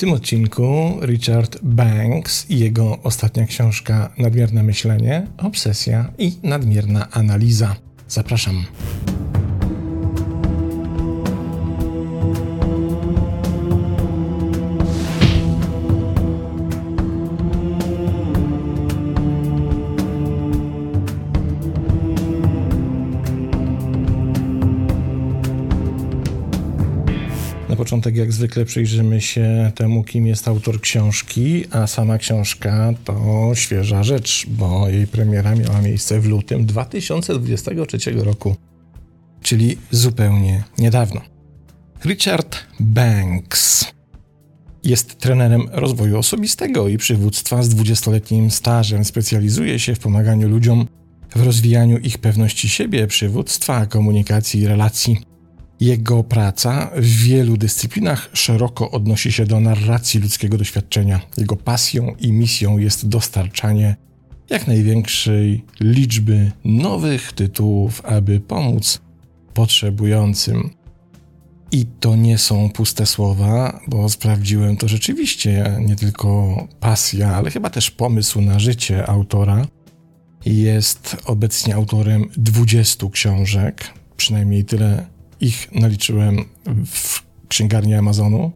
tym odcinku Richard Banks i jego ostatnia książka Nadmierne myślenie, obsesja i nadmierna analiza. Zapraszam. Początek jak zwykle przyjrzymy się temu, kim jest autor książki, a sama książka to świeża rzecz, bo jej premiera miała miejsce w lutym 2023 roku, czyli zupełnie niedawno. Richard Banks jest trenerem rozwoju osobistego i przywództwa z 20-letnim stażem. Specjalizuje się w pomaganiu ludziom w rozwijaniu ich pewności siebie, przywództwa, komunikacji i relacji. Jego praca w wielu dyscyplinach szeroko odnosi się do narracji ludzkiego doświadczenia. Jego pasją i misją jest dostarczanie jak największej liczby nowych tytułów, aby pomóc potrzebującym. I to nie są puste słowa, bo sprawdziłem to rzeczywiście nie tylko pasja, ale chyba też pomysł na życie autora. Jest obecnie autorem 20 książek, przynajmniej tyle ich naliczyłem w księgarni Amazonu,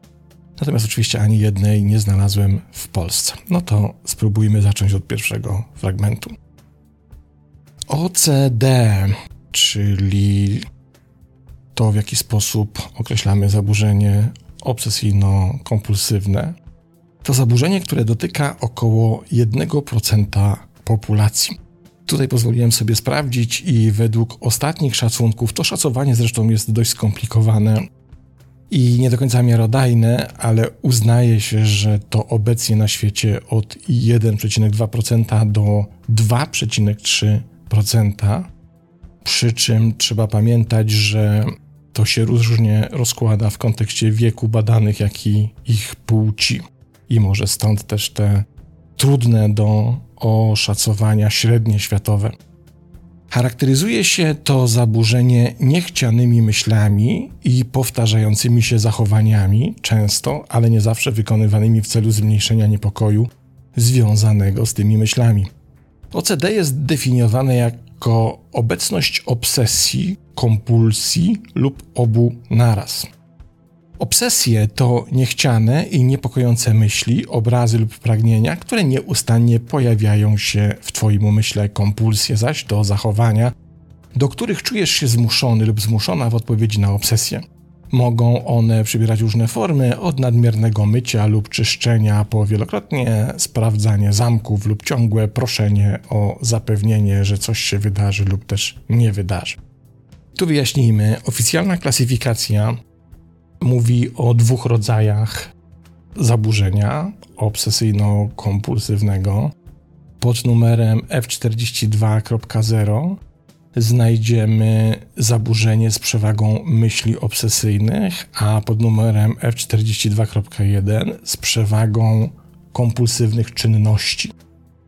natomiast oczywiście ani jednej nie znalazłem w Polsce. No to spróbujmy zacząć od pierwszego fragmentu. OCD, czyli to, w jaki sposób określamy zaburzenie obsesyjno-kompulsywne, to zaburzenie, które dotyka około 1% populacji. Tutaj pozwoliłem sobie sprawdzić i według ostatnich szacunków, to szacowanie zresztą jest dość skomplikowane i nie do końca miarodajne, ale uznaje się, że to obecnie na świecie od 1,2% do 2,3%. Przy czym trzeba pamiętać, że to się różnie rozkłada w kontekście wieku badanych, jak i ich płci. I może stąd też te trudne do oszacowania średnie światowe. Charakteryzuje się to zaburzenie niechcianymi myślami i powtarzającymi się zachowaniami, często, ale nie zawsze wykonywanymi w celu zmniejszenia niepokoju związanego z tymi myślami. OCD jest definiowane jako obecność obsesji, kompulsji lub obu naraz. Obsesje to niechciane i niepokojące myśli, obrazy lub pragnienia, które nieustannie pojawiają się w Twoim umyśle. Kompulsje zaś to zachowania, do których czujesz się zmuszony lub zmuszona w odpowiedzi na obsesję. Mogą one przybierać różne formy, od nadmiernego mycia lub czyszczenia, po wielokrotnie sprawdzanie zamków lub ciągłe proszenie o zapewnienie, że coś się wydarzy lub też nie wydarzy. Tu wyjaśnijmy, oficjalna klasyfikacja mówi o dwóch rodzajach zaburzenia obsesyjno-kompulsywnego. Pod numerem F42.0 znajdziemy zaburzenie z przewagą myśli obsesyjnych, a pod numerem F42.1 z przewagą kompulsywnych czynności.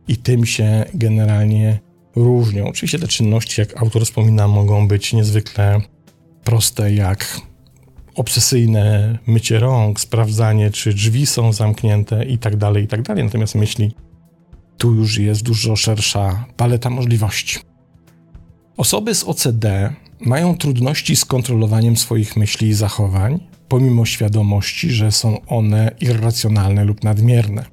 I tym się generalnie różnią. Oczywiście te czynności, jak autor wspomina, mogą być niezwykle proste, jak obsesyjne mycie rąk, sprawdzanie, czy drzwi są zamknięte i tak dalej, i tak dalej. Natomiast myśli, tu już jest dużo szersza paleta możliwości. Osoby z OCD mają trudności z kontrolowaniem swoich myśli i zachowań, pomimo świadomości, że są one irracjonalne lub nadmierne.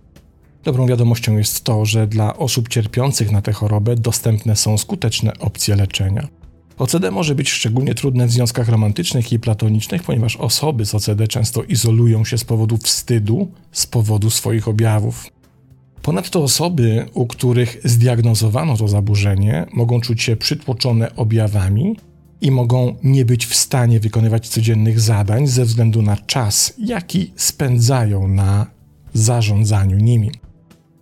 Dobrą wiadomością jest to, że dla osób cierpiących na tę chorobę dostępne są skuteczne opcje leczenia. OCD może być szczególnie trudne w związkach romantycznych i platonicznych, ponieważ osoby z OCD często izolują się z powodu wstydu, z powodu swoich objawów. Ponadto osoby, u których zdiagnozowano to zaburzenie, mogą czuć się przytłoczone objawami i mogą nie być w stanie wykonywać codziennych zadań ze względu na czas, jaki spędzają na zarządzaniu nimi.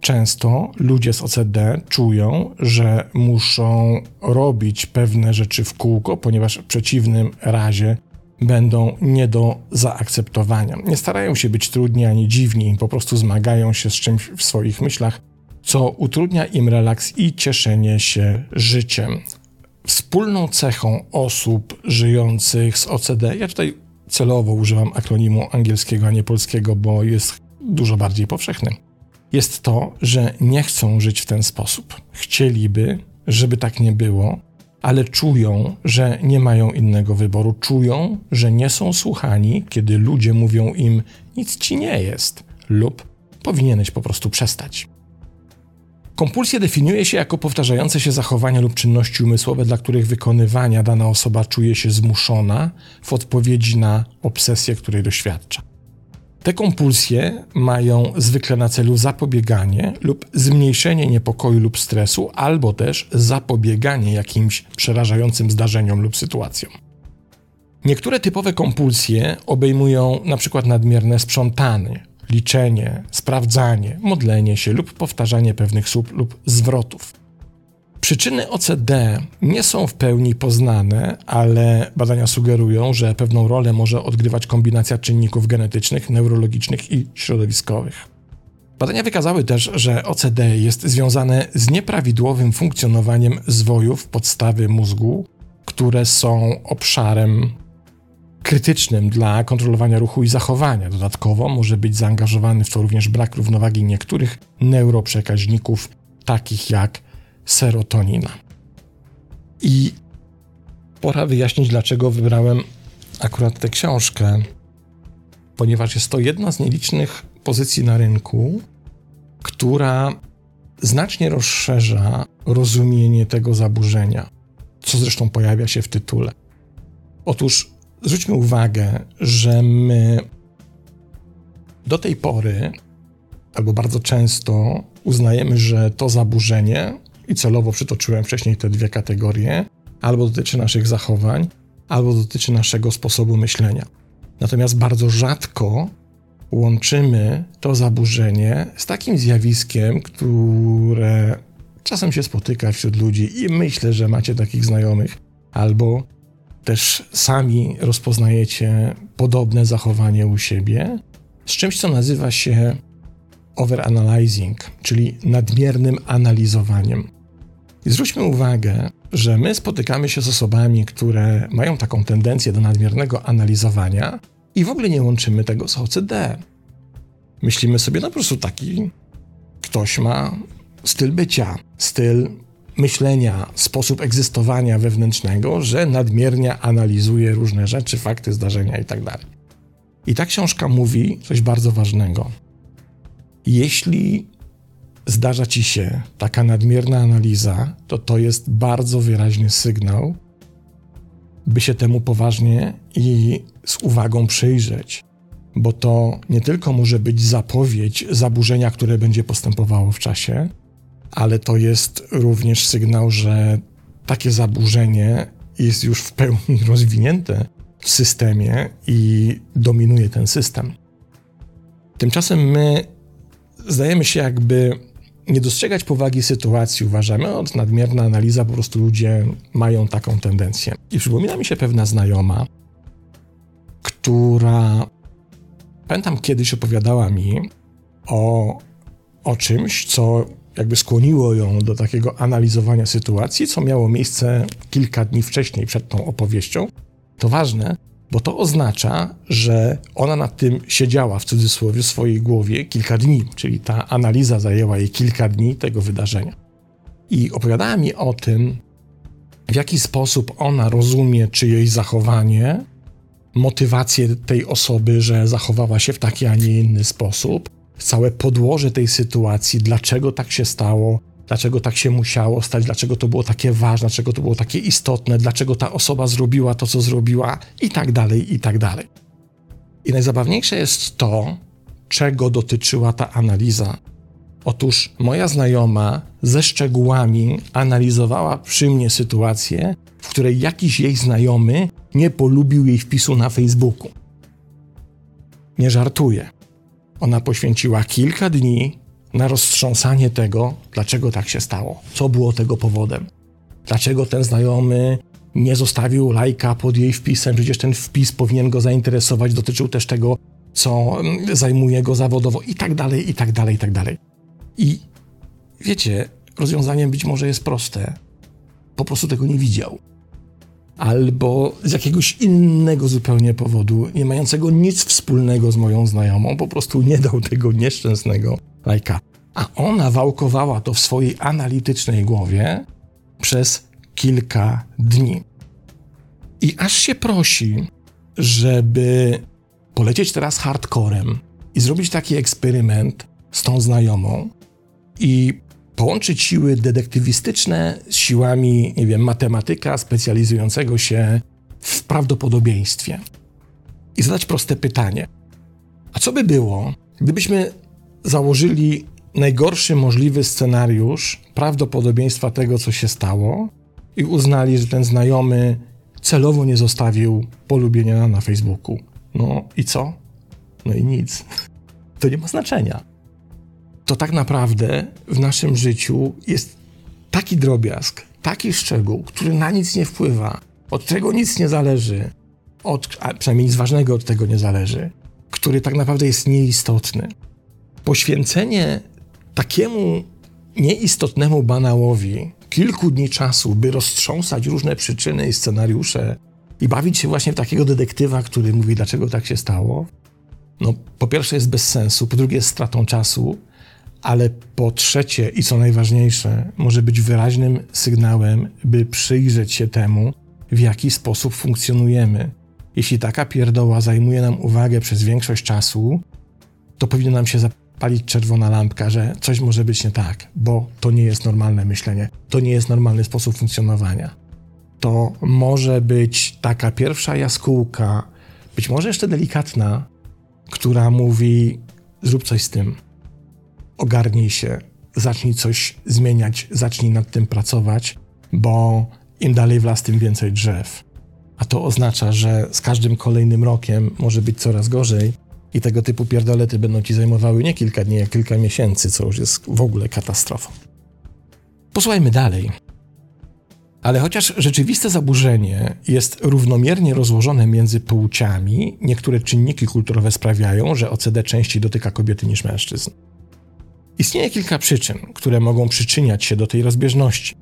Często ludzie z OCD czują, że muszą robić pewne rzeczy w kółko, ponieważ w przeciwnym razie będą nie do zaakceptowania. Nie starają się być trudni ani dziwni, po prostu zmagają się z czymś w swoich myślach, co utrudnia im relaks i cieszenie się życiem. Wspólną cechą osób żyjących z OCD, ja tutaj celowo używam akronimu angielskiego, a nie polskiego, bo jest dużo bardziej powszechny, jest to, że nie chcą żyć w ten sposób. Chcieliby, żeby tak nie było, ale czują, że nie mają innego wyboru. Czują, że nie są słuchani, kiedy ludzie mówią im: nic ci nie jest, lub powinieneś po prostu przestać. Kompulsje definiuje się jako powtarzające się zachowania lub czynności umysłowe, dla których wykonywania dana osoba czuje się zmuszona w odpowiedzi na obsesję, której doświadcza. Te kompulsje mają zwykle na celu zapobieganie lub zmniejszenie niepokoju lub stresu, albo też zapobieganie jakimś przerażającym zdarzeniom lub sytuacjom. Niektóre typowe kompulsje obejmują np. nadmierne sprzątanie, liczenie, sprawdzanie, modlenie się lub powtarzanie pewnych słów lub zwrotów. Przyczyny OCD nie są w pełni poznane, ale badania sugerują, że pewną rolę może odgrywać kombinacja czynników genetycznych, neurologicznych i środowiskowych. Badania wykazały też, że OCD jest związane z nieprawidłowym funkcjonowaniem zwojów podstawy mózgu, które są obszarem krytycznym dla kontrolowania ruchu i zachowania. Dodatkowo może być zaangażowany w to również brak równowagi niektórych neuroprzekaźników, takich jak serotonina. I pora wyjaśnić, dlaczego wybrałem akurat tę książkę, ponieważ jest to jedna z nielicznych pozycji na rynku, która znacznie rozszerza rozumienie tego zaburzenia, co zresztą pojawia się w tytule. Otóż zwróćmy uwagę, że my do tej pory, albo bardzo często uznajemy, że to zaburzenie i celowo przytoczyłem wcześniej te dwie kategorie, albo dotyczy naszych zachowań, albo dotyczy naszego sposobu myślenia. Natomiast bardzo rzadko łączymy to zaburzenie z takim zjawiskiem, które czasem się spotyka wśród ludzi i myślę, że macie takich znajomych, albo też sami rozpoznajecie podobne zachowanie u siebie, z czymś, co nazywa się overanalyzing, czyli nadmiernym analizowaniem. I zwróćmy uwagę, że my spotykamy się z osobami, które mają taką tendencję do nadmiernego analizowania i w ogóle nie łączymy tego z OCD. Myślimy sobie, no po prostu taki ktoś ma styl bycia, styl myślenia, sposób egzystowania wewnętrznego, że nadmiernie analizuje różne rzeczy, fakty, zdarzenia itd. Tak I ta książka mówi coś bardzo ważnego. Jeśli zdarza ci się taka nadmierna analiza, to to jest bardzo wyraźny sygnał, by się temu poważnie i z uwagą przyjrzeć, bo to nie tylko może być zapowiedź zaburzenia, które będzie postępowało w czasie, ale to jest również sygnał, że takie zaburzenie jest już w pełni rozwinięte w systemie i dominuje ten system. Tymczasem my zdajemy się jakby nie dostrzegać powagi sytuacji, uważamy, od nadmierna analiza, po prostu ludzie mają taką tendencję. I przypomina mi się pewna znajoma, która pamiętam kiedyś opowiadała mi o, o czymś, co jakby skłoniło ją do takiego analizowania sytuacji, co miało miejsce kilka dni wcześniej przed tą opowieścią. To ważne, bo to oznacza, że ona nad tym siedziała w cudzysłowie w swojej głowie kilka dni, czyli ta analiza zajęła jej kilka dni tego wydarzenia. I opowiadała mi o tym, w jaki sposób ona rozumie czyjeś zachowanie, motywację tej osoby, że zachowała się w taki, a nie inny sposób, całe podłoże tej sytuacji, dlaczego tak się stało, dlaczego tak się musiało stać, dlaczego to było takie ważne, dlaczego to było takie istotne, dlaczego ta osoba zrobiła to, co zrobiła, i tak dalej, i tak dalej. I najzabawniejsze jest to, czego dotyczyła ta analiza. Otóż moja znajoma ze szczegółami analizowała przy mnie sytuację, w której jakiś jej znajomy nie polubił jej wpisu na Facebooku. Nie żartuję. Ona poświęciła kilka dni na roztrząsanie tego, dlaczego tak się stało, co było tego powodem, dlaczego ten znajomy nie zostawił lajka pod jej wpisem, przecież ten wpis powinien go zainteresować, dotyczył też tego, co mm, zajmuje go zawodowo i tak dalej, i tak dalej, i tak dalej. I wiecie, rozwiązaniem być może jest proste. Po prostu tego nie widział. albo z jakiegoś innego zupełnie powodu, nie mającego nic wspólnego z moją znajomą, po prostu nie dał tego nieszczęsnego lajka. A ona wałkowała to w swojej analitycznej głowie przez kilka dni. I aż się prosi, żeby polecieć teraz hardcorem i zrobić taki eksperyment z tą znajomą i połączyć siły detektywistyczne z siłami, nie wiem, matematyka specjalizującego się w prawdopodobieństwie. I zadać proste pytanie. A co by było, gdybyśmy założyli najgorszy możliwy scenariusz prawdopodobieństwa tego, co się stało, i uznali, że ten znajomy celowo nie zostawił polubienia na Facebooku. No i co? No i nic. To nie ma znaczenia. To tak naprawdę w naszym życiu jest taki drobiazg, taki szczegół, który na nic nie wpływa, od którego nic nie zależy, od, a przynajmniej nic ważnego od tego nie zależy, który tak naprawdę jest nieistotny. Poświęcenie takiemu nieistotnemu banałowi kilku dni czasu, by roztrząsać różne przyczyny i scenariusze i bawić się właśnie w takiego detektywa, który mówi, dlaczego tak się stało, no po pierwsze jest bez sensu, po drugie jest stratą czasu, ale po trzecie i co najważniejsze, może być wyraźnym sygnałem, by przyjrzeć się temu, w jaki sposób funkcjonujemy. Jeśli taka pierdoła zajmuje nam uwagę przez większość czasu, to powinno nam się zapalić czerwona lampka, że coś może być nie tak, bo to nie jest normalne myślenie, to nie jest normalny sposób funkcjonowania. To może być taka pierwsza jaskółka, być może jeszcze delikatna, która mówi: zrób coś z tym, ogarnij się, zacznij coś zmieniać, zacznij nad tym pracować, bo im dalej w las, tym więcej drzew. A to oznacza, że z każdym kolejnym rokiem może być coraz gorzej i tego typu pierdolety będą ci zajmowały nie kilka dni, a kilka miesięcy, co już jest w ogóle katastrofą. Posłuchajmy dalej. Ale chociaż rzeczywiste zaburzenie jest równomiernie rozłożone między płciami, niektóre czynniki kulturowe sprawiają, że OCD częściej dotyka kobiety niż mężczyzn. Istnieje kilka przyczyn, które mogą przyczyniać się do tej rozbieżności.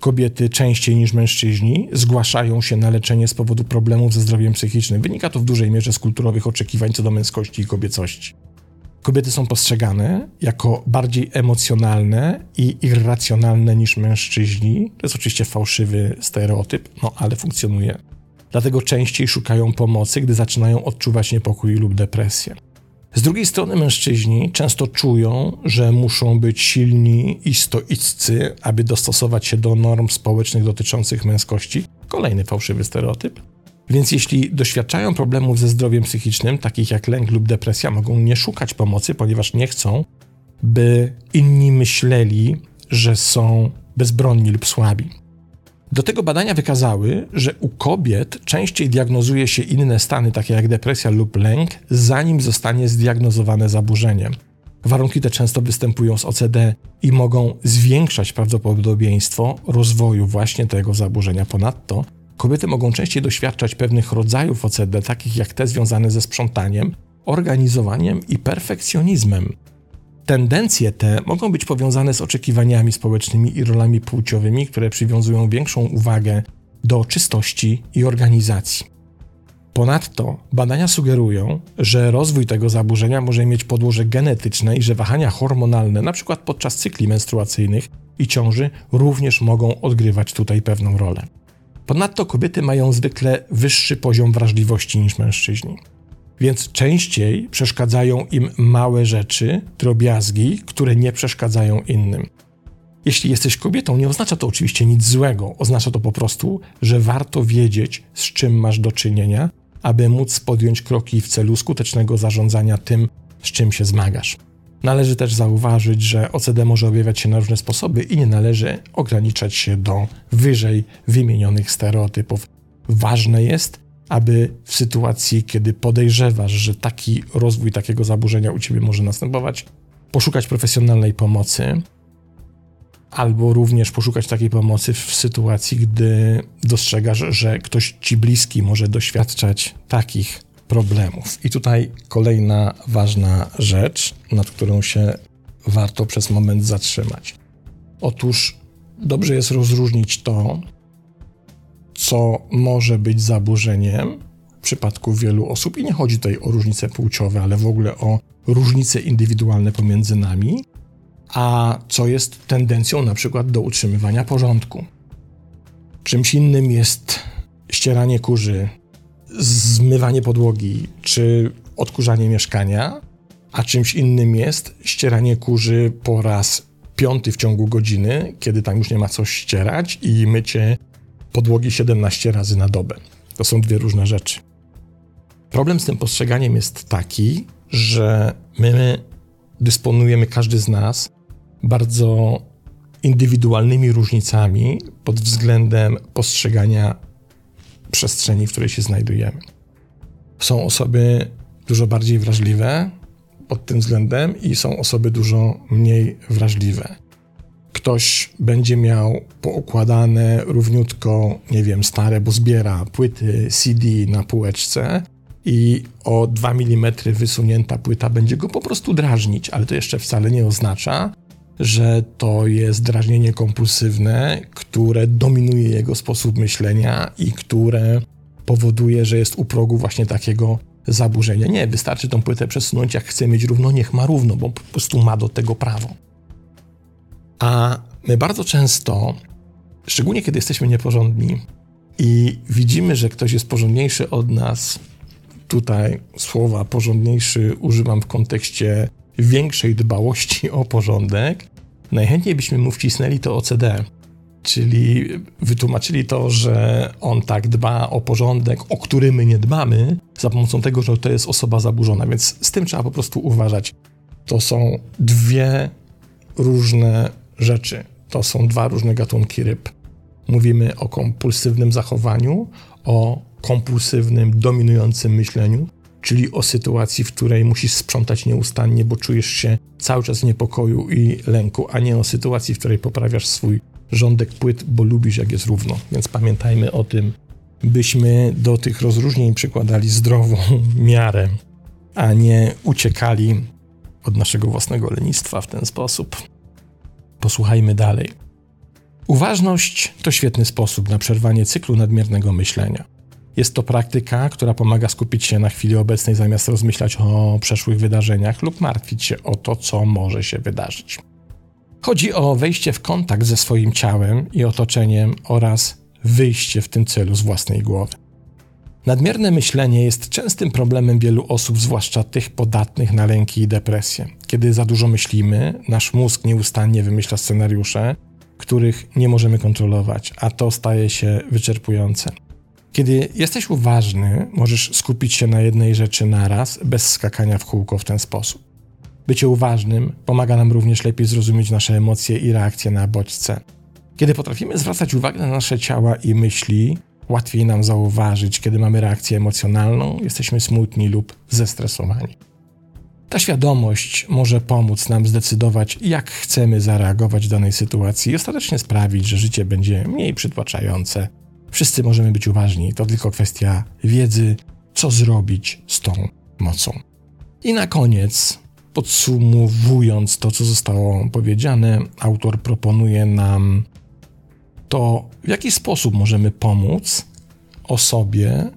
Kobiety częściej niż mężczyźni zgłaszają się na leczenie z powodu problemów ze zdrowiem psychicznym. Wynika to w dużej mierze z kulturowych oczekiwań co do męskości i kobiecości. Kobiety są postrzegane jako bardziej emocjonalne i irracjonalne niż mężczyźni. To jest oczywiście fałszywy stereotyp, no ale funkcjonuje. Dlatego częściej szukają pomocy, gdy zaczynają odczuwać niepokój lub depresję. Z drugiej strony mężczyźni często czują, że muszą być silni i stoiccy, aby dostosować się do norm społecznych dotyczących męskości. Kolejny fałszywy stereotyp. Więc jeśli doświadczają problemów ze zdrowiem psychicznym, takich jak lęk lub depresja, mogą nie szukać pomocy, ponieważ nie chcą, by inni myśleli, że są bezbronni lub słabi. Do tego badania wykazały, że u kobiet częściej diagnozuje się inne stany, takie jak depresja lub lęk, zanim zostanie zdiagnozowane zaburzenie. Warunki te często występują z OCD i mogą zwiększać prawdopodobieństwo rozwoju właśnie tego zaburzenia. Ponadto kobiety mogą częściej doświadczać pewnych rodzajów OCD, takich jak te związane ze sprzątaniem, organizowaniem i perfekcjonizmem. Tendencje te mogą być powiązane z oczekiwaniami społecznymi i rolami płciowymi, które przywiązują większą uwagę do czystości i organizacji. Ponadto badania sugerują, że rozwój tego zaburzenia może mieć podłoże genetyczne i że wahania hormonalne, np. podczas cykli menstruacyjnych i ciąży, również mogą odgrywać tutaj pewną rolę. Ponadto kobiety mają zwykle wyższy poziom wrażliwości niż mężczyźni więc częściej przeszkadzają im małe rzeczy, drobiazgi, które nie przeszkadzają innym. Jeśli jesteś kobietą, nie oznacza to oczywiście nic złego, oznacza to po prostu, że warto wiedzieć, z czym masz do czynienia, aby móc podjąć kroki w celu skutecznego zarządzania tym, z czym się zmagasz. Należy też zauważyć, że OCD może objawiać się na różne sposoby i nie należy ograniczać się do wyżej wymienionych stereotypów. Ważne jest, aby w sytuacji, kiedy podejrzewasz, że taki rozwój takiego zaburzenia u ciebie może następować, poszukać profesjonalnej pomocy, albo również poszukać takiej pomocy w sytuacji, gdy dostrzegasz, że ktoś ci bliski może doświadczać takich problemów. I tutaj kolejna ważna rzecz, nad którą się warto przez moment zatrzymać. Otóż dobrze jest rozróżnić to, co może być zaburzeniem w przypadku wielu osób, i nie chodzi tutaj o różnice płciowe, ale w ogóle o różnice indywidualne pomiędzy nami, a co jest tendencją na przykład do utrzymywania porządku. Czymś innym jest ścieranie kurzy, zmywanie podłogi czy odkurzanie mieszkania, a czymś innym jest ścieranie kurzy po raz piąty w ciągu godziny, kiedy tam już nie ma co ścierać i mycie podłogi 17 razy na dobę. To są dwie różne rzeczy. Problem z tym postrzeganiem jest taki, że my dysponujemy, każdy z nas, bardzo indywidualnymi różnicami pod względem postrzegania przestrzeni, w której się znajdujemy. Są osoby dużo bardziej wrażliwe pod tym względem i są osoby dużo mniej wrażliwe. Ktoś będzie miał poukładane równiutko, nie wiem, stare, bo zbiera płyty CD na półeczce i o 2 mm wysunięta płyta będzie go po prostu drażnić, ale to jeszcze wcale nie oznacza, że to jest drażnienie kompulsywne, które dominuje jego sposób myślenia i które powoduje, że jest u progu właśnie takiego zaburzenia. Nie, wystarczy tą płytę przesunąć, jak chce mieć równo, niech ma równo, bo po prostu ma do tego prawo. A my bardzo często, szczególnie kiedy jesteśmy nieporządni i widzimy, że ktoś jest porządniejszy od nas, tutaj słowa porządniejszy używam w kontekście większej dbałości o porządek, najchętniej byśmy mu wcisnęli to OCD, czyli wytłumaczyli to, że on tak dba o porządek, o który my nie dbamy, za pomocą tego, że to jest osoba zaburzona. Więc z tym trzeba po prostu uważać. To są dwie różne rzeczy. To są dwa różne gatunki ryb. Mówimy o kompulsywnym zachowaniu, o kompulsywnym, dominującym myśleniu czyli o sytuacji, w której musisz sprzątać nieustannie, bo czujesz się cały czas w niepokoju i lęku, a nie o sytuacji, w której poprawiasz swój rządek płyt, bo lubisz, jak jest równo. Więc pamiętajmy o tym, byśmy do tych rozróżnień przykładali zdrową miarę, a nie uciekali od naszego własnego lenistwa w ten sposób. Posłuchajmy dalej. Uważność to świetny sposób na przerwanie cyklu nadmiernego myślenia. Jest to praktyka, która pomaga skupić się na chwili obecnej zamiast rozmyślać o przeszłych wydarzeniach lub martwić się o to, co może się wydarzyć. Chodzi o wejście w kontakt ze swoim ciałem i otoczeniem oraz wyjście w tym celu z własnej głowy. Nadmierne myślenie jest częstym problemem wielu osób, zwłaszcza tych podatnych na lęki i depresję. Kiedy za dużo myślimy, nasz mózg nieustannie wymyśla scenariusze, których nie możemy kontrolować, a to staje się wyczerpujące. Kiedy jesteś uważny, możesz skupić się na jednej rzeczy naraz, bez skakania w kółko w ten sposób. Bycie uważnym pomaga nam również lepiej zrozumieć nasze emocje i reakcje na bodźce. Kiedy potrafimy zwracać uwagę na nasze ciała i myśli, łatwiej nam zauważyć, kiedy mamy reakcję emocjonalną, jesteśmy smutni lub zestresowani. Ta świadomość może pomóc nam zdecydować, jak chcemy zareagować w danej sytuacji i ostatecznie sprawić, że życie będzie mniej przytłaczające Wszyscy możemy być uważni, to tylko kwestia wiedzy, co zrobić z tą mocą. I na koniec, podsumowując to, co zostało powiedziane, autor proponuje nam to, w jaki sposób możemy pomóc osobie,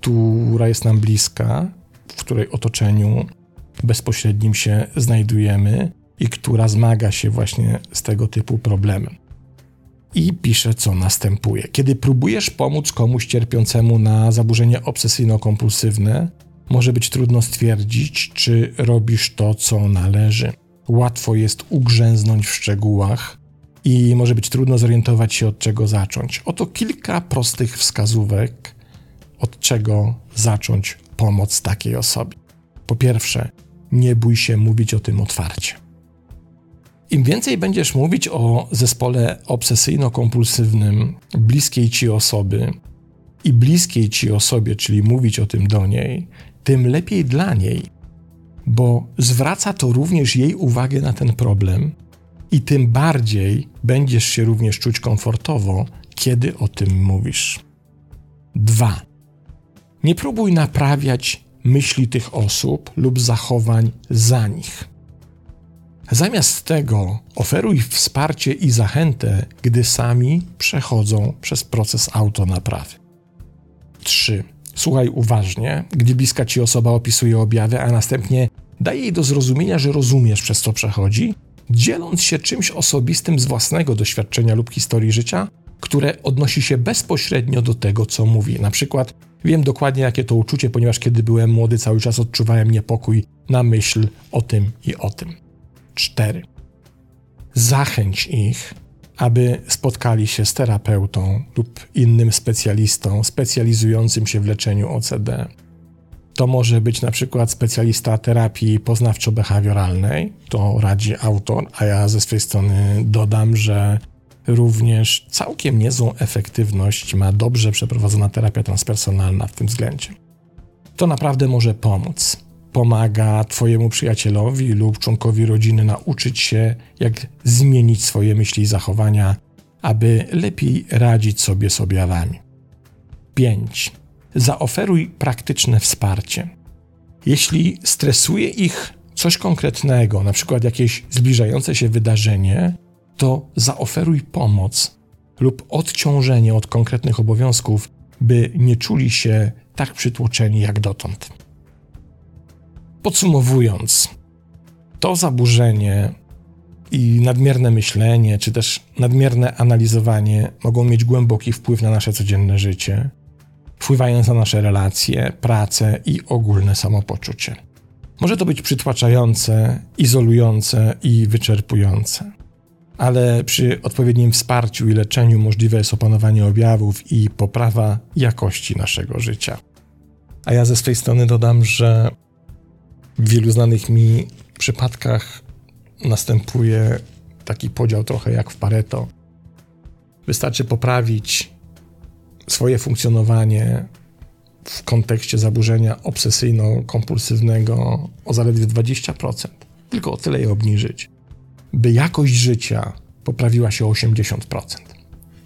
która jest nam bliska, w której otoczeniu bezpośrednim się znajdujemy i która zmaga się właśnie z tego typu problemem i pisze, co następuje. Kiedy próbujesz pomóc komuś cierpiącemu na zaburzenie obsesyjno-kompulsywne, może być trudno stwierdzić, czy robisz to, co należy. Łatwo jest ugrzęznąć w szczegółach i może być trudno zorientować się, od czego zacząć. Oto kilka prostych wskazówek, od czego zacząć pomoc takiej osobie. Po pierwsze, nie bój się mówić o tym otwarcie. Im więcej będziesz mówić o zespole obsesyjno-kompulsywnym bliskiej ci osoby i bliskiej ci osobie, czyli mówić o tym do niej, tym lepiej dla niej, bo zwraca to również jej uwagę na ten problem i tym bardziej będziesz się również czuć komfortowo, kiedy o tym mówisz. 2. Nie próbuj naprawiać myśli tych osób lub zachowań za nich. Zamiast tego oferuj wsparcie i zachętę, gdy sami przechodzą przez proces autonaprawy. 3. Słuchaj uważnie, gdy bliska ci osoba opisuje objawy, a następnie daj jej do zrozumienia, że rozumiesz, przez co przechodzi, dzieląc się czymś osobistym z własnego doświadczenia lub historii życia, które odnosi się bezpośrednio do tego, co mówi. Na przykład, wiem dokładnie, jakie to uczucie, ponieważ kiedy byłem młody, cały czas odczuwałem niepokój na myśl o tym i o tym. 4. Zachęć ich, aby spotkali się z terapeutą lub innym specjalistą specjalizującym się w leczeniu OCD. To może być na przykład specjalista terapii poznawczo-behawioralnej, to radzi autor, a ja ze swojej strony dodam, że również całkiem niezłą efektywność ma dobrze przeprowadzona terapia transpersonalna w tym względzie. To naprawdę może pomóc. Pomaga Twojemu przyjacielowi lub członkowi rodziny nauczyć się, jak zmienić swoje myśli i zachowania, aby lepiej radzić sobie z objawami. 5. Zaoferuj praktyczne wsparcie. Jeśli stresuje ich coś konkretnego, na przykład jakieś zbliżające się wydarzenie, to zaoferuj pomoc lub odciążenie od konkretnych obowiązków, by nie czuli się tak przytłoczeni jak dotąd. Podsumowując, to zaburzenie i nadmierne myślenie, czy też nadmierne analizowanie mogą mieć głęboki wpływ na nasze codzienne życie, wpływając na nasze relacje, pracę i ogólne samopoczucie. Może to być przytłaczające, izolujące i wyczerpujące ale przy odpowiednim wsparciu i leczeniu możliwe jest opanowanie objawów i poprawa jakości naszego życia. A ja ze swojej strony dodam, że w wielu znanych mi przypadkach następuje taki podział trochę jak w Pareto. Wystarczy poprawić swoje funkcjonowanie w kontekście zaburzenia obsesyjno-kompulsywnego o zaledwie 20%. Tylko o tyle je obniżyć by jakość życia poprawiła się o 80%.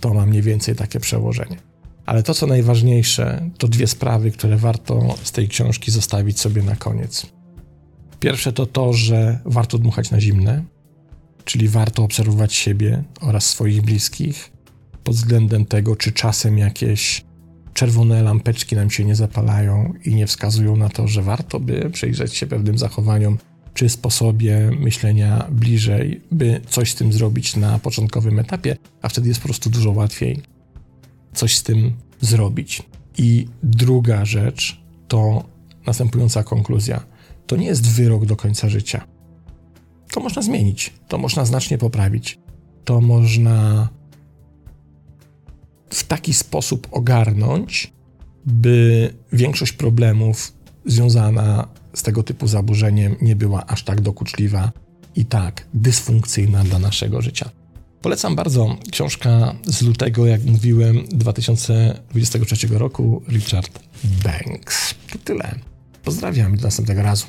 To ma mniej więcej takie przełożenie. Ale to, co najważniejsze, to dwie sprawy, które warto z tej książki zostawić sobie na koniec. Pierwsze to to, że warto dmuchać na zimne, czyli warto obserwować siebie oraz swoich bliskich pod względem tego, czy czasem jakieś czerwone lampeczki nam się nie zapalają i nie wskazują na to, że warto by przyjrzeć się pewnym zachowaniom czy sposobie myślenia bliżej, by coś z tym zrobić na początkowym etapie, a wtedy jest po prostu dużo łatwiej coś z tym zrobić. I druga rzecz to następująca konkluzja. To nie jest wyrok do końca życia. To można zmienić, to można znacznie poprawić, to można w taki sposób ogarnąć, by większość problemów związana z tego typu zaburzeniem nie była aż tak dokuczliwa i tak dysfunkcyjna dla naszego życia. Polecam bardzo książka z lutego, jak mówiłem, 2023 roku, Richard Banks. To tyle. Pozdrawiam i do następnego razu.